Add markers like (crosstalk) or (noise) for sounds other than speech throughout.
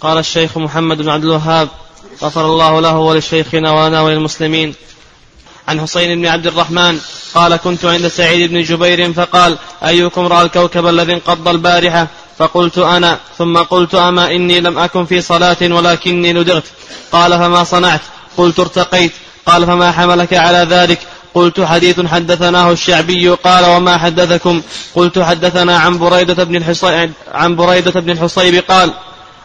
قال الشيخ محمد بن عبد الوهاب غفر الله له ولشيخنا ولنا وللمسلمين. عن حسين بن عبد الرحمن قال كنت عند سعيد بن جبير فقال أيكم رأى الكوكب الذي انقض البارحة؟ فقلت أنا. ثم قلت أما إني لم أكن في صلاة ولكني ندغت قال فما صنعت؟ قلت ارتقيت. قال فما حملك على ذلك؟ قلت حديث حدثناه الشعبي. قال وما حدثكم؟ قلت حدثنا عن بريدة بن الحصيب عن بريدة بن الحصيب. قال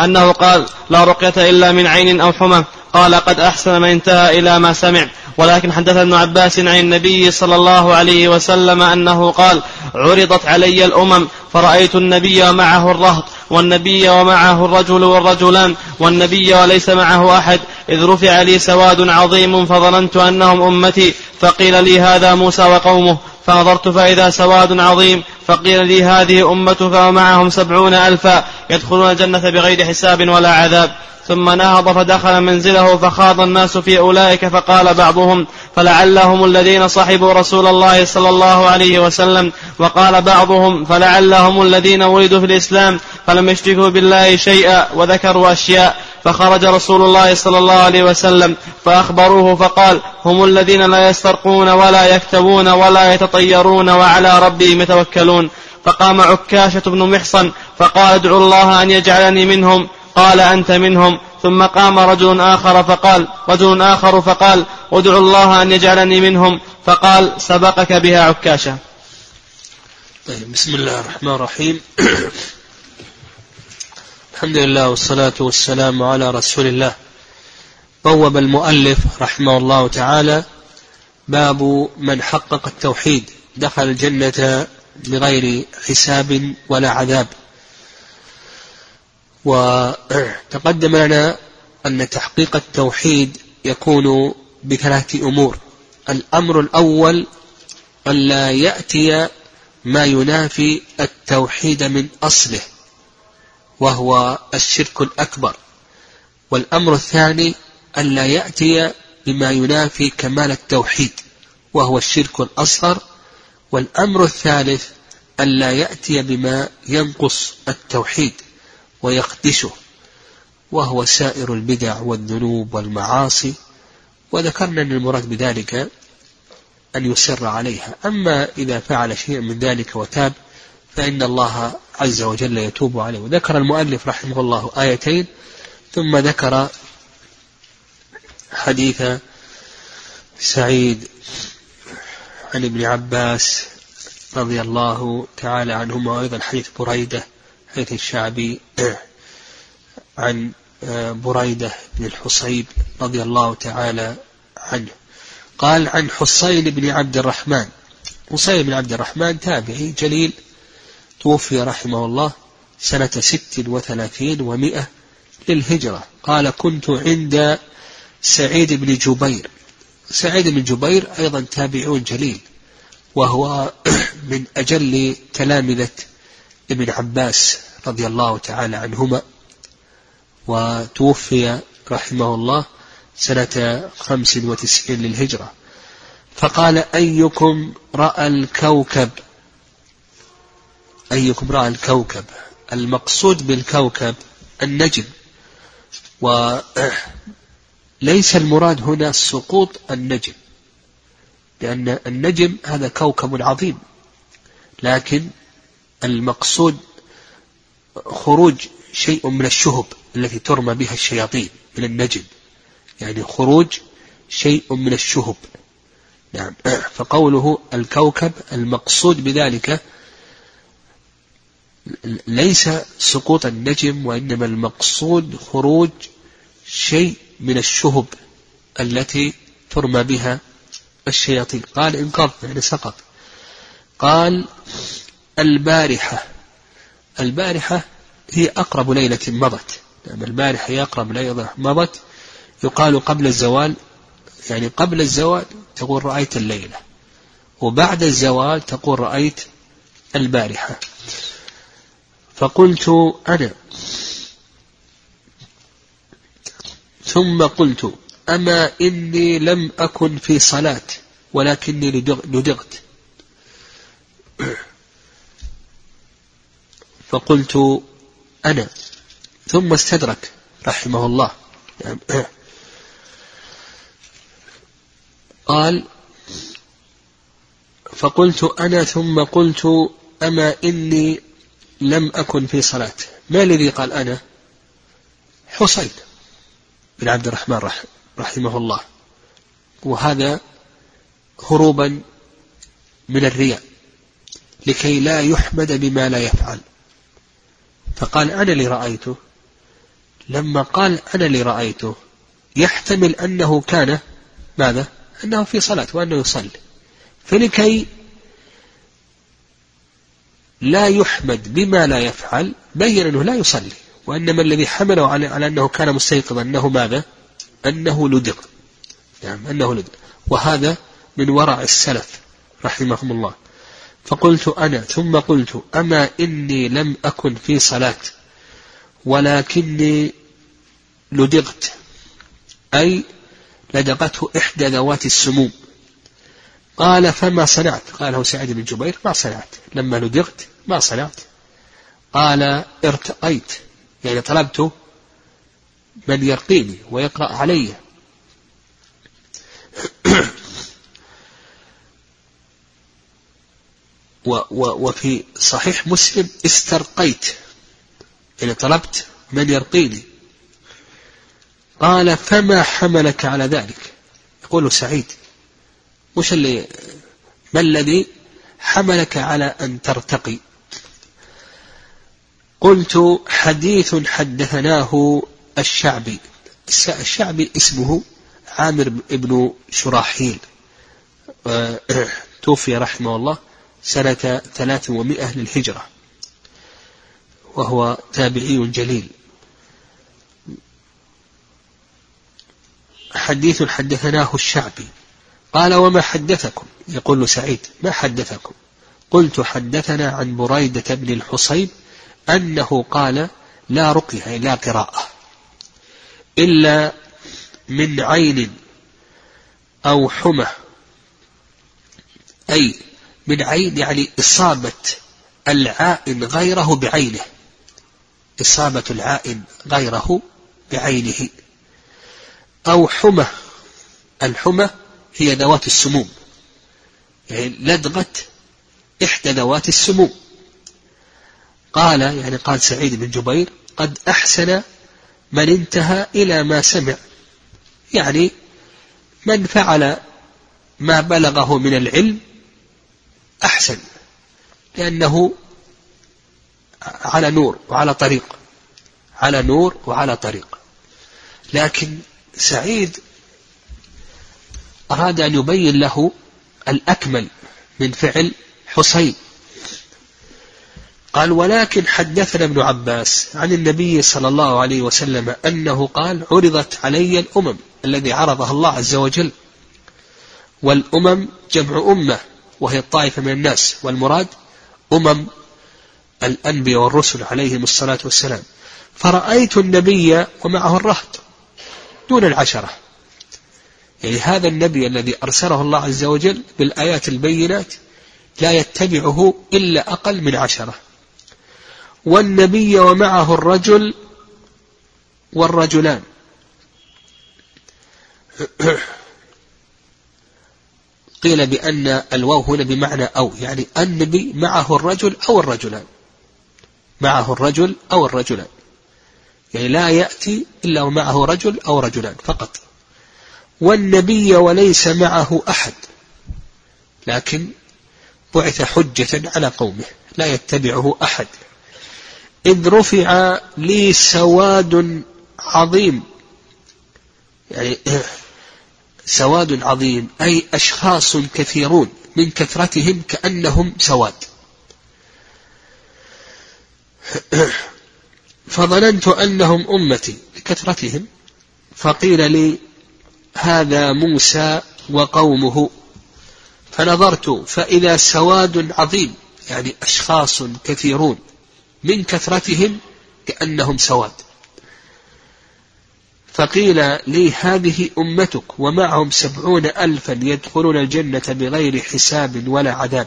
أنه قال لا رقية إلا من عين أو حمى. قال قد أحسن من انتهى إلى ما سمع. ولكن حدث ابن عباس عن النبي صلى الله عليه وسلم أنه قال عرضت علي الأمم فرأيت النبي ومعه الرهط. والنبي ومعه الرجل والرجلان والنبي وليس معه أحد إذ رفع لي سواد عظيم فظننت أنهم أمتي فقيل لي هذا موسى وقومه فنظرت فإذا سواد عظيم فقيل لي هذه أمته فمعهم سبعون ألفا يدخلون الجنة بغير حساب ولا عذاب. ثم نهض فدخل منزله فخاض الناس في أولئك فقال بعضهم فلعلهم الذين صحبوا رسول الله صلى الله عليه وسلم وقال بعضهم فلعلهم الذين ولدوا في الإسلام فلم يشركوا بالله شيئا وذكروا أشياء فخرج رسول الله صلى الله عليه وسلم فأخبروه فقال هم الذين لا يسترقون ولا يكتبون ولا يتطيرون وعلى ربهم يتوكلون فقام عكاشة بن محصن فقال ادعوا الله أن يجعلني منهم قال أنت منهم. ثم قام رجل آخر فقال رجل آخر فقال ادعوا الله أن يجعلني منهم. فقال سبقك بها عكاشة. طيب بسم الله الرحمن الرحيم. (clears throat) الحمد لله والصلاة والسلام على رسول الله. بوب المؤلف رحمه الله تعالى باب من حقق التوحيد. دخل الجنة بغير حساب ولا عذاب. وتقدم لنا أن تحقيق التوحيد يكون بثلاثة أمور. الأمر الأول أن لا يأتي ما ينافي التوحيد من أصله وهو الشرك الأكبر. والأمر الثاني أن لا يأتي بما ينافي كمال التوحيد وهو الشرك الأصغر. والأمر الثالث أن لا يأتي بما ينقص التوحيد. ويخدشه وهو سائر البدع والذنوب والمعاصي. وذكرنا أن المراد بذلك أن يسر عليها. أما إذا فعل شيء من ذلك وتاب فإن الله عز وجل يتوب عليه. وذكر المؤلف رحمه الله آيتين ثم ذكر حديث سعيد عن ابن عباس رضي الله تعالى عنهما وأيضا حديث بريدة حديث الشعبي عن بريدة بن الحصيب رضي الله تعالى عنه. قال عن حصين بن عبد الرحمن. حصين بن عبد الرحمن تابعي جليل توفي رحمه الله سنة ست وثلاثين ومائة للهجرة. قال كنت عند سعيد بن جبير. سعيد بن جبير أيضا تابعون جليل وهو (clears throat) من أجل تلامذة ابن عباس رضي الله تعالى عنهما وتوفي رحمه الله سنة خمس وتسعين للهجرة. فقال أيكم رأى الكوكب؟ أيكم رأى الكوكب؟ المقصود بالكوكب النجم. وليس (clears throat) المراد هنا سقوط النجم لأن النجم هذا كوكب عظيم لكن المقصود خروج شيء من الشهب التي ترمى بها الشياطين من النجم يعني خروج شيء من الشهب. نعم. (clears throat) فقوله الكوكب المقصود بذلك ليس سقوط النجم وإنما المقصود خروج شيء من الشهب التي ترمى بها الشياطين. قال انقض يعني سقط. قال البارحة. البارحة هي أقرب ليلة مضت. نعم البارحة هي أقرب ليلة مضت. يقال قبل الزوال يعني قبل الزوال تقول رأيت الليلة. وبعد الزوال تقول رأيت البارحة. فقلت أنا. ثم قلت أما إني لم أكن في صلاة ولكني لدغت. فقلت أنا. ثم استدرك رحمه الله. قال فقلت أنا ثم قلت أما إني لم أكن في صلاة. ما الذي قال أنا؟ حسين بن عبد الرحمن رحمه الله. وهذا هروبا من الرياء لكي لا يحمد بما لا يفعل. فقال أنا اللي رأيته. لما قال أنا اللي رأيته يحتمل أنه كان ماذا؟ أنه في صلاة وأنه يصلي. فلكي لا يحمد بما لا يفعل بين أنه لا يصلي. وإنما الذي حمله على, أنه كان مستيقظا أنه ماذا؟ أنه لدغ. يعني أنه لدغ. وهذا من ورع السلف رحمهم الله. فقلت أنا ثم قلت أما إني لم أكن في صلاة ولكني لدغت أي لدغته إحدى ذوات السموم. قال فما صنعت؟ قاله سعيد بن جبير ما صنعت. لما لدغت ما صنعت. قال ارتقيت يعني طلبت من يرقيني ويقرأ علي. (clears throat) و و وفي صحيح مسلم استرقيت. يعني طلبت من يرقيني. قال فما حملك على ذلك؟ يقول سعيد. وش اللي ما الذي حملك على أن ترتقي؟ قلت حديث حدثناه الشعبي. الشعبي اسمه عامر بن شراحيل. توفي رحمه الله. سنة ثلاثمائة للهجرة وهو تابعي جليل. حديث حدثناه الشعبي قال وما حدثكم؟ يقول سعيد ما حدثكم؟ قلت حدثنا عن بريدة بن الحصيب أنه قال لا رقية لا قراءة إلا من عين أو حمى أي من عين يعني إصابة العائن غيره بعينه. إصابة العائن غيره بعينه. أو حمى الحمى هي ذوات السموم. يعني لدغة إحدى ذوات السموم. قال يعني قال سعيد بن جبير قد أحسن من انتهى إلى ما سمع. يعني من فعل ما بلغه من العلم أحسن لأنه على نور وعلى طريق على نور وعلى طريق. لكن سعيد أراد أن يبين له الأكمل من فعل حسين. قال ولكن حدثنا ابن عباس عن النبي صلى الله عليه وسلم أنه قال عرضت علي الأمم الذي عرضها الله عز وجل والأمم جمع أمة وهي الطائفة من الناس والمراد أمم الأنبياء والرسل عليهم الصلاة والسلام. فرأيت النبي ومعه الرهط دون العشرة. يعني هذا النبي الذي أرسله الله عز وجل بالآيات البينات لا يتبعه إلا أقل من عشرة. والنبي ومعه الرجل والرجلان. (clears throat) قيل بأن الواو هنا بمعنى أو يعني النبي معه الرجل أو الرجلان. معه الرجل أو الرجلان. يعني لا يأتي إلا ومعه رجل أو رجلان فقط. والنبي وليس معه أحد. لكن بعث حجة على قومه لا يتبعه أحد. إذ رفع لي سواد عظيم. يعني سواد عظيم أي أشخاص كثيرون من كثرتهم كأنهم سواد. (clears throat) فظننت أنهم أمتي لكثرتهم فقيل لي هذا موسى وقومه. فنظرت فإذا سواد عظيم يعني أشخاص كثيرون من كثرتهم كأنهم سواد. فقيل لي هذه أمتك ومعهم سبعون ألفا يدخلون الجنة بغير حساب ولا عذاب.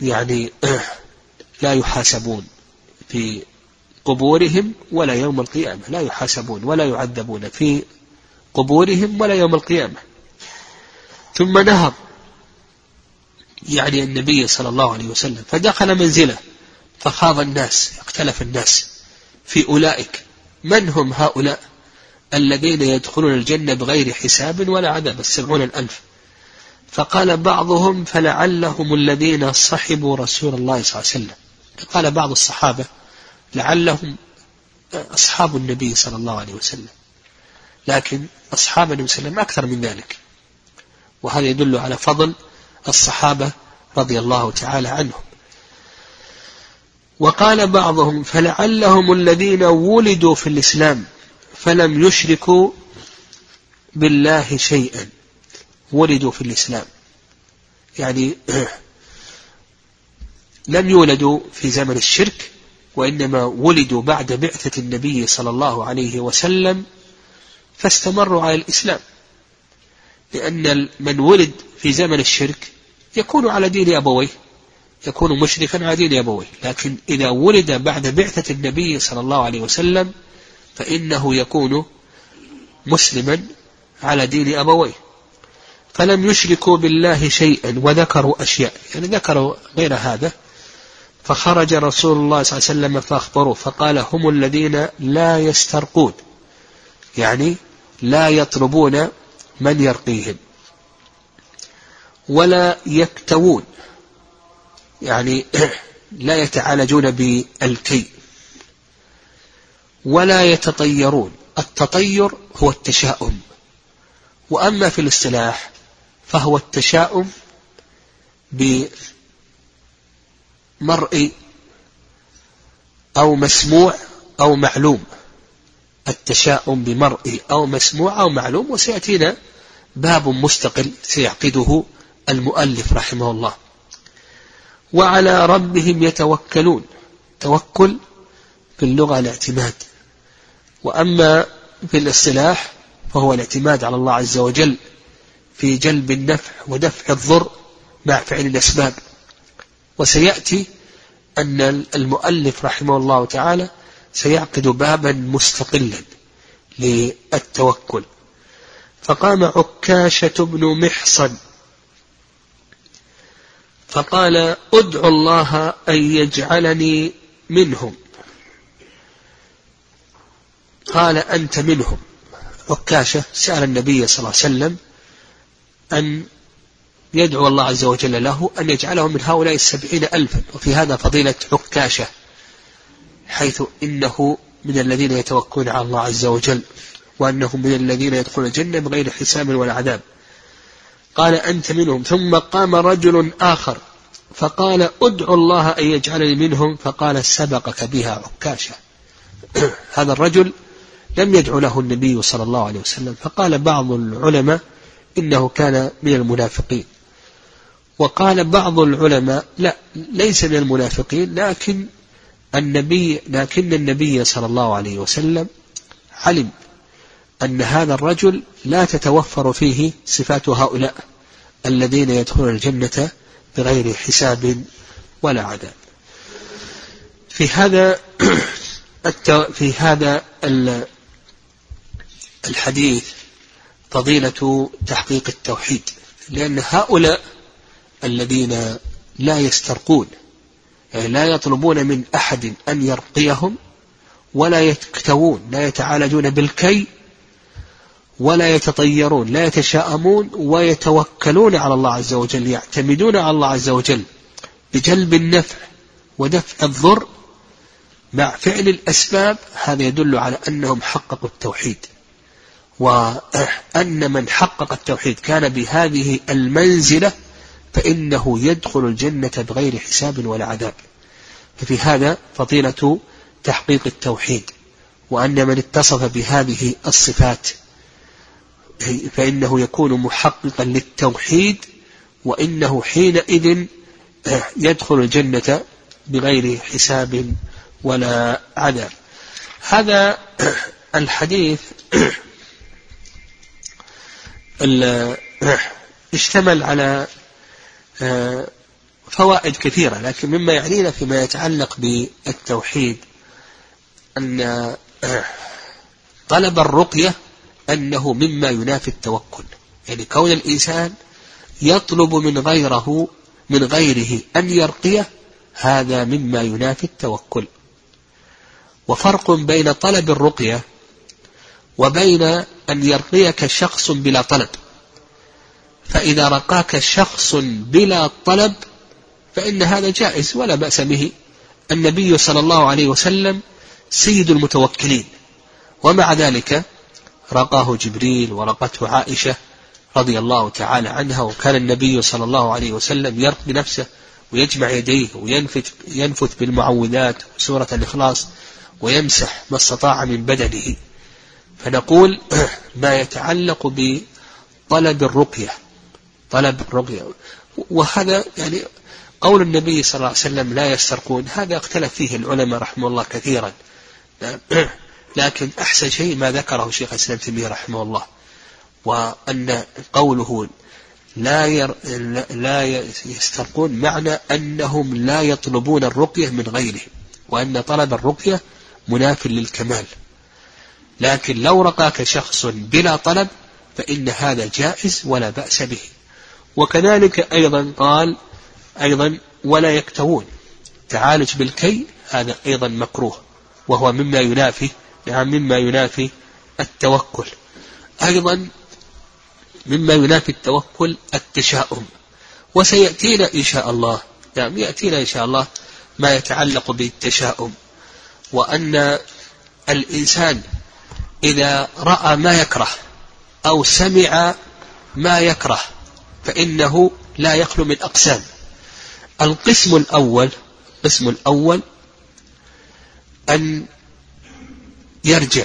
يعني (clears throat) لا يحاسبون في قبورهم ولا يوم القيامة. لا يحاسبون ولا يعذبون في قبورهم ولا يوم القيامة. ثم نهض يعني النبي صلى الله عليه وسلم فدخل منزله. فخاض الناس اختلف الناس. في أولئك من هم هؤلاء؟ الذين يدخلون الجنة بغير حساب ولا عذاب السبعون الألف. فقال بعضهم فلعلهم الذين صحبوا رسول الله صلى الله عليه وسلم. قال بعض الصحابة لعلهم أصحاب النبي صلى الله عليه وسلم. لكن أصحاب النبي صلى الله عليه وسلم أكثر من ذلك. وهذا يدل على فضل الصحابة رضي الله تعالى عنهم. وقال بعضهم فلعلهم الذين ولدوا في الإسلام فلم يشركوا بالله شيئا. ولدوا في الإسلام. يعني (clears throat) لم يولدوا في زمن الشرك وإنما ولدوا بعد بعثة النبي صلى الله عليه وسلم فاستمروا على الإسلام. لأن من ولد في زمن الشرك يكون على دين أبويه. يكون مشركا على دين أبويه لكن إذا ولد بعد بعثة النبي صلى الله عليه وسلم فإنه يكون مسلما على دين أبويه فلم يشركوا بالله شيئا وذكروا أشياء. يعني ذكروا غير هذا. فخرج رسول الله صلى الله عليه وسلم فأخبروا فقال هم الذين لا يسترقون. يعني لا يطلبون من يرقيهم. ولا يكتوون. يعني (clears throat) لا يتعالجون بالكي ولا يتطيرون. التطير هو التشاؤم. وأما في الاصطلاح فهو التشاؤم بمرئي أو مسموع أو معلوم. التشاؤم بمرئي أو مسموع أو معلوم وسيأتينا باب مستقل سيعقده المؤلف رحمه الله. وعلى ربهم يتوكلون. توكل في اللغة الاعتماد. وأما في الاصطلاح فهو الاعتماد على الله عز وجل في جلب النفع ودفع الضر مع فعل الأسباب. وسيأتي أن المؤلف رحمه الله تعالى سيعقد بابا مستقلا للتوكل. فقام عكاشة بن محصن فقال ادعو الله أن يجعلني منهم. قال أنت منهم. عكاشة سأل النبي صلى الله عليه وسلم أن يدعو الله عز وجل له أن يجعله من هؤلاء السبعين ألفا. وفي هذا فضيلة عكاشة حيث إنه من الذين يتوكلون على الله عز وجل وأنهم من الذين يدخلون الجنة بغير حساب ولا عذاب. قال أنت منهم. ثم قام رجل آخر فقال ادعو الله أن يجعلني منهم. فقال سبقك بها عكاشة (clears throat) هذا الرجل لم يدعو له النبي صلى الله عليه وسلم. فقال بعض العلماء إنه كان من المنافقين. وقال بعض العلماء لا ليس من المنافقين لكن النبي لكن النبي صلى الله عليه وسلم علم. أن هذا الرجل لا تتوفر فيه صفات هؤلاء الذين يدخلون الجنة بغير حساب ولا عذاب. في هذا (clears throat) في هذا الحديث فضيلة تحقيق التوحيد لأن هؤلاء الذين لا يسترقون يعني لا يطلبون من أحد أن يرقيهم ولا يكتوون لا يتعالجون بالكي ولا يتطيرون لا يتشاءمون ويتوكلون على الله عز وجل يعتمدون على الله عز وجل بجلب النفع ودفع الضر مع فعل الأسباب هذا يدل على أنهم حققوا التوحيد. وأن من حقق التوحيد كان بهذه المنزلة فإنه يدخل الجنة بغير حساب ولا عذاب. ففي هذا فضيلة تحقيق التوحيد وأن من اتصف بهذه الصفات فإنه يكون محققا للتوحيد وإنه حينئذ يدخل الجنة بغير حساب ولا عذاب. هذا الحديث اشتمل على فوائد كثيرة لكن مما يعنينا فيما يتعلق بالتوحيد أن طلب الرقية أنه مما ينافي التوكل. يعني كون الإنسان يطلب من غيره من غيره أن يرقيه هذا مما ينافي التوكل. وفرق بين طلب الرقية وبين أن يرقيك شخص بلا طلب. فإذا رقاك شخص بلا طلب فإن هذا جائز ولا بأس به. النبي صلى الله عليه وسلم سيد المتوكلين. ومع ذلك رقاه جبريل ورقته عائشة رضي الله تعالى عنها وكان النبي صلى الله عليه وسلم يرقي نفسه ويجمع يديه وينفث ينفث بالمعوذات سورة الإخلاص ويمسح ما استطاع من بدنه. فنقول (clears throat) ما يتعلق بطلب الرقية. طلب الرقية. وهذا يعني قول النبي صلى الله عليه وسلم لا يسترقون هذا اختلف فيه العلماء رحمه الله كثيرا. (clears throat) لكن أحسن شيء ما ذكره شيخ الإسلام تيمية رحمه الله وأن قوله لا ير لا يسترقون معنى أنهم لا يطلبون الرقية من غيرهم وأن طلب الرقية مناف للكمال. لكن لو رقاك شخص بلا طلب فإن هذا جائز ولا بأس به. وكذلك أيضا قال أيضا ولا يكتوون تعالج بالكي هذا أيضا مكروه وهو مما ينافي نعم مما ينافي التوكل. أيضا مما ينافي التوكل التشاؤم. وسيأتينا إن شاء الله نعم يأتينا إن شاء الله ما يتعلق بالتشاؤم. وأن الإنسان إذا رأى ما يكره أو سمع ما يكره فإنه لا يخلو من أقسام. القسم الأول القسم الأول أن يرجع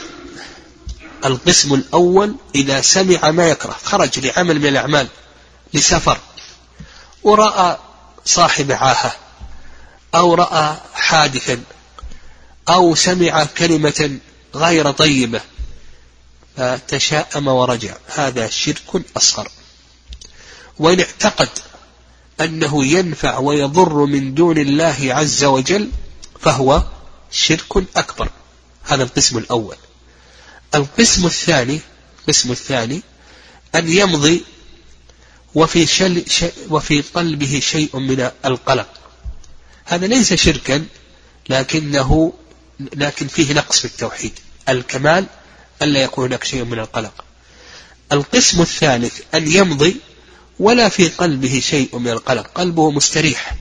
القسم الأول إذا سمع ما يكره. خرج لعمل من الأعمال لسفر ورأى صاحب عاهة أو رأى حادثا أو سمع كلمة غير طيبة فتشاءم ورجع. هذا شرك أصغر. وإن اعتقد أنه ينفع ويضر من دون الله عز وجل فهو شرك أكبر. هذا القسم الأول. القسم الثاني القسم الثاني أن يمضي وفي, شل وفي قلبه شيء من القلق. هذا ليس شركا لكنه لكن فيه نقص في التوحيد. الكمال ألا يكون هناك شيء من القلق. القسم الثالث أن يمضي ولا في قلبه شيء من القلق. قلبه مستريح.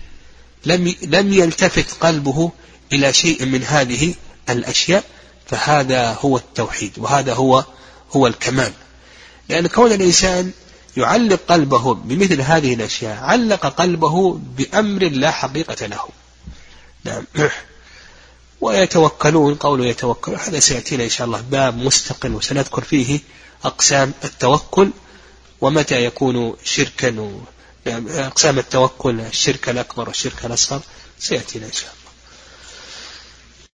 لم لم يلتفت قلبه إلى شيء من هذه الأشياء. فهذا هو التوحيد وهذا هو هو الكمال. لأن كون الإنسان يعلق قلبه بمثل هذه الأشياء علق قلبه بأمر لا حقيقة له. نعم. (clears throat) ويتوكلون قوله يتوكل هذا سيأتينا إن شاء الله باب مستقل وسنذكر فيه أقسام التوكل ومتى يكون شركا. يعني أقسام التوكل الشرك الأكبر والشرك الأصغر سيأتينا إن شاء الله.